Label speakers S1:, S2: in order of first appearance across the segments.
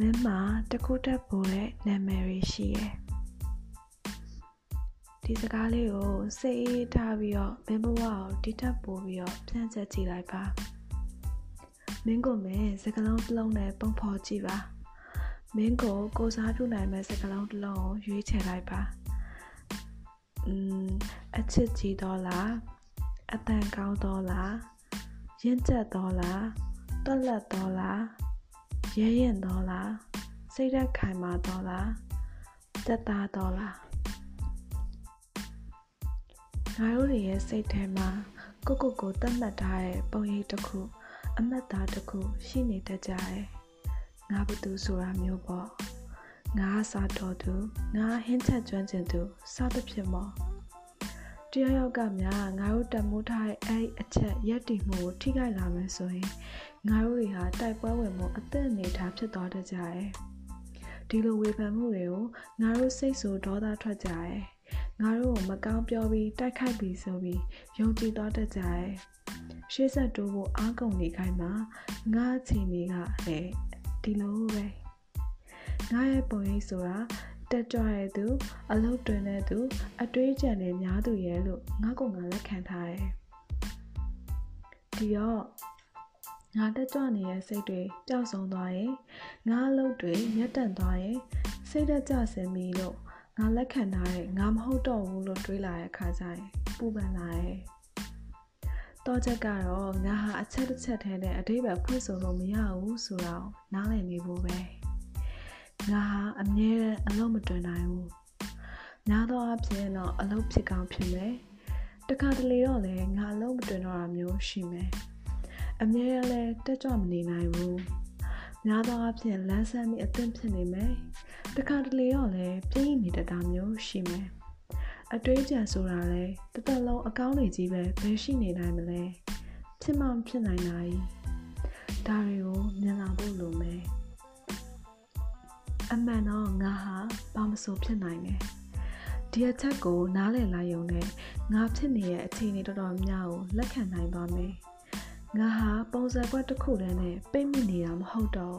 S1: မင်းမှာတခုတက်ပို့တဲ့နာမည်တွေရှိရယ်ဒီစကားလေးကိုစိတ်အေးထားပြီးတော့မင်းဘဝကိုတိတက်ပို့ပြီးတော့ပြန်ချက်ကြည့်လိုက်ပါမင်းကိုမင်းစကလုံးတစ်လုံးနဲ့ပုံဖော်ကြည့်ပါမင်းကိုကိုစားပြုနိုင်မဲ့စကလုံးတစ်လုံးကိုရွေးချယ်လိုက်ပါอืมအချစ်ကြီးတော့လားအတန်ကောင်းတော့လားရင့်ကျက်တော့လားတွက်လက်တော့လား ရဲရင်တော့လားစိတ်သက်ခိုင်မာတော့လားတက်တာတော့လားငါတို့ရဲ့စိတ်ထဲမှာကိုကိုကိုတတ်မှတ်ထားတဲ့ပုံရိပ်တစ်ခု အမှတ်သားတစ်ခု ရှိနေတတ်ကြတယ်ငါဘသူဆိုတာမျိုးပေါ့ငါစားတော်သူငါဟင်းချက်ကျွမ်းကျင်သူစသဖြင့်ပေါ့တ ယောက်ယောက်ကများငါတို့တမိုးထားတဲ့အဲ့ဒီအချက်ရက်တည်မှုကိုထိခိုက်လာမယ်ဆိုရင်ငါတို့တွေဟာတိုက်ပွဲဝင်မှုအသက်အနေထားဖြစ်သွားတတ်ကြတယ်ဒီလိုဝေဖန်မှုတွေကိုငါတို့စိတ်ဆိုဒေါသထွက်ကြတယ်ငါတို့ကိုမကောင်းပြောပြီးတိုက်ခိုက်ပြီးဆိုပြီးယုံကြည်သွားတတ်ကြတယ်ရှေ့ဆက်တိုးဖို့အားကုန်နေခိုင်းမှာငါအချိန်တွေကလည်းဒီလိုပဲငါရဲ့ပုံရိပ်ဆိုတာ တက်ကြွတဲ့သူအလုပ်တွင်တဲ့သူအတွေးကြံတဲ့များသူရဲ့လို့ငါကငါလက်ခံထားတယ်ဒီတော့ငါတက်ကြွနေတဲ့စိတ်တွေပျောက်ဆုံးသွားရင်ငါအလုပ်တွေရပ်တန့်သွားရင်စိတ်သက်ကြဆင်းပြီးလို့ငါလက်ခံထားတဲ့ငါမဟုတ်တော့ဘူးလို့တွေးလာတဲ့အခါကျရင်ပူပန်လာတယ်တော့ချက်ကတော့ငါဟာအချက်တစ်ချက်ထဲနဲ့အတိတ်ပဲဖွင့်ဆိုလို့မရဘူးဆိုတော့နားလည်နေဖို့ပဲ ငါဟာအမြဲတမ်းအလုံးမတွင်နိုင်ဘူးများသောအားဖြင့်တော့အလုံးဖြစ်ကောင်းဖြစ်မယ်တခါတလေတော့လည်းငါအလုံးမတွင်တော့တာမျိုးရှိမယ်အမြဲတမ်းလည်းတက်ကြွမနေနိုင်ဘူးများသောအားဖြင့်လန်းဆန်းပြီးအသင့်ဖြစ်နေမယ်တခါတလေတော့လည်းပြင်းနေတတ်တာမျိုးရှိမယ်အတွေးကြံဆိုတာလဲတသက်လုံးအကောင်းတွေကြီးပဲဘယ်ရှိနေနိုင်မလဲဖြစ်မှဖြစ်နိုင်တာ E ဒါတွေကိုမြင်လာဖို့လိုမယ် အမှန်တော့ငါဟာဘာမဆိုဖြစ်နိုင်တယ်ဒီအချက်ကိုနားလည်လိုက်ရုံနဲ့ငါဖြစ်နေတဲ့အခြေအနေတော်တော်များကိုလက်ခံနိုင်ပါမယ်ငါဟာပုံစံကွက်တစ်ခုတည်းနဲ့ပိတ်မိနေတာမဟုတ်တော့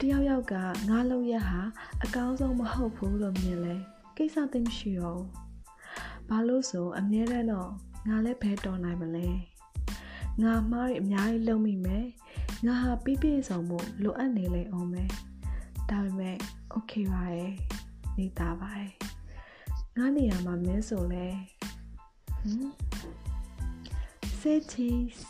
S1: တယောက်ယောက်ကငါလုံရက်ဟာအကောင်းဆုံးမဟုတ်ဘူးလို့မြင်လဲကိစ္စသိမရှိတော့ဘာလို့ဆိုအမြဲတမ်းတော့ငါလည်းဘဲတော်နိုင်မလဲငါမှားရအများကြီးလုံမိမယ်ငါဟာပြည့်ပြည့်စုံမှုလိုအပ်နေလေအောင်မယ် ဒါပေမဲ့ okay ပါရဲ့နေသားပါရဲ့ငါနေရာမှာမင်းဆိုလဲဟမ် say cheese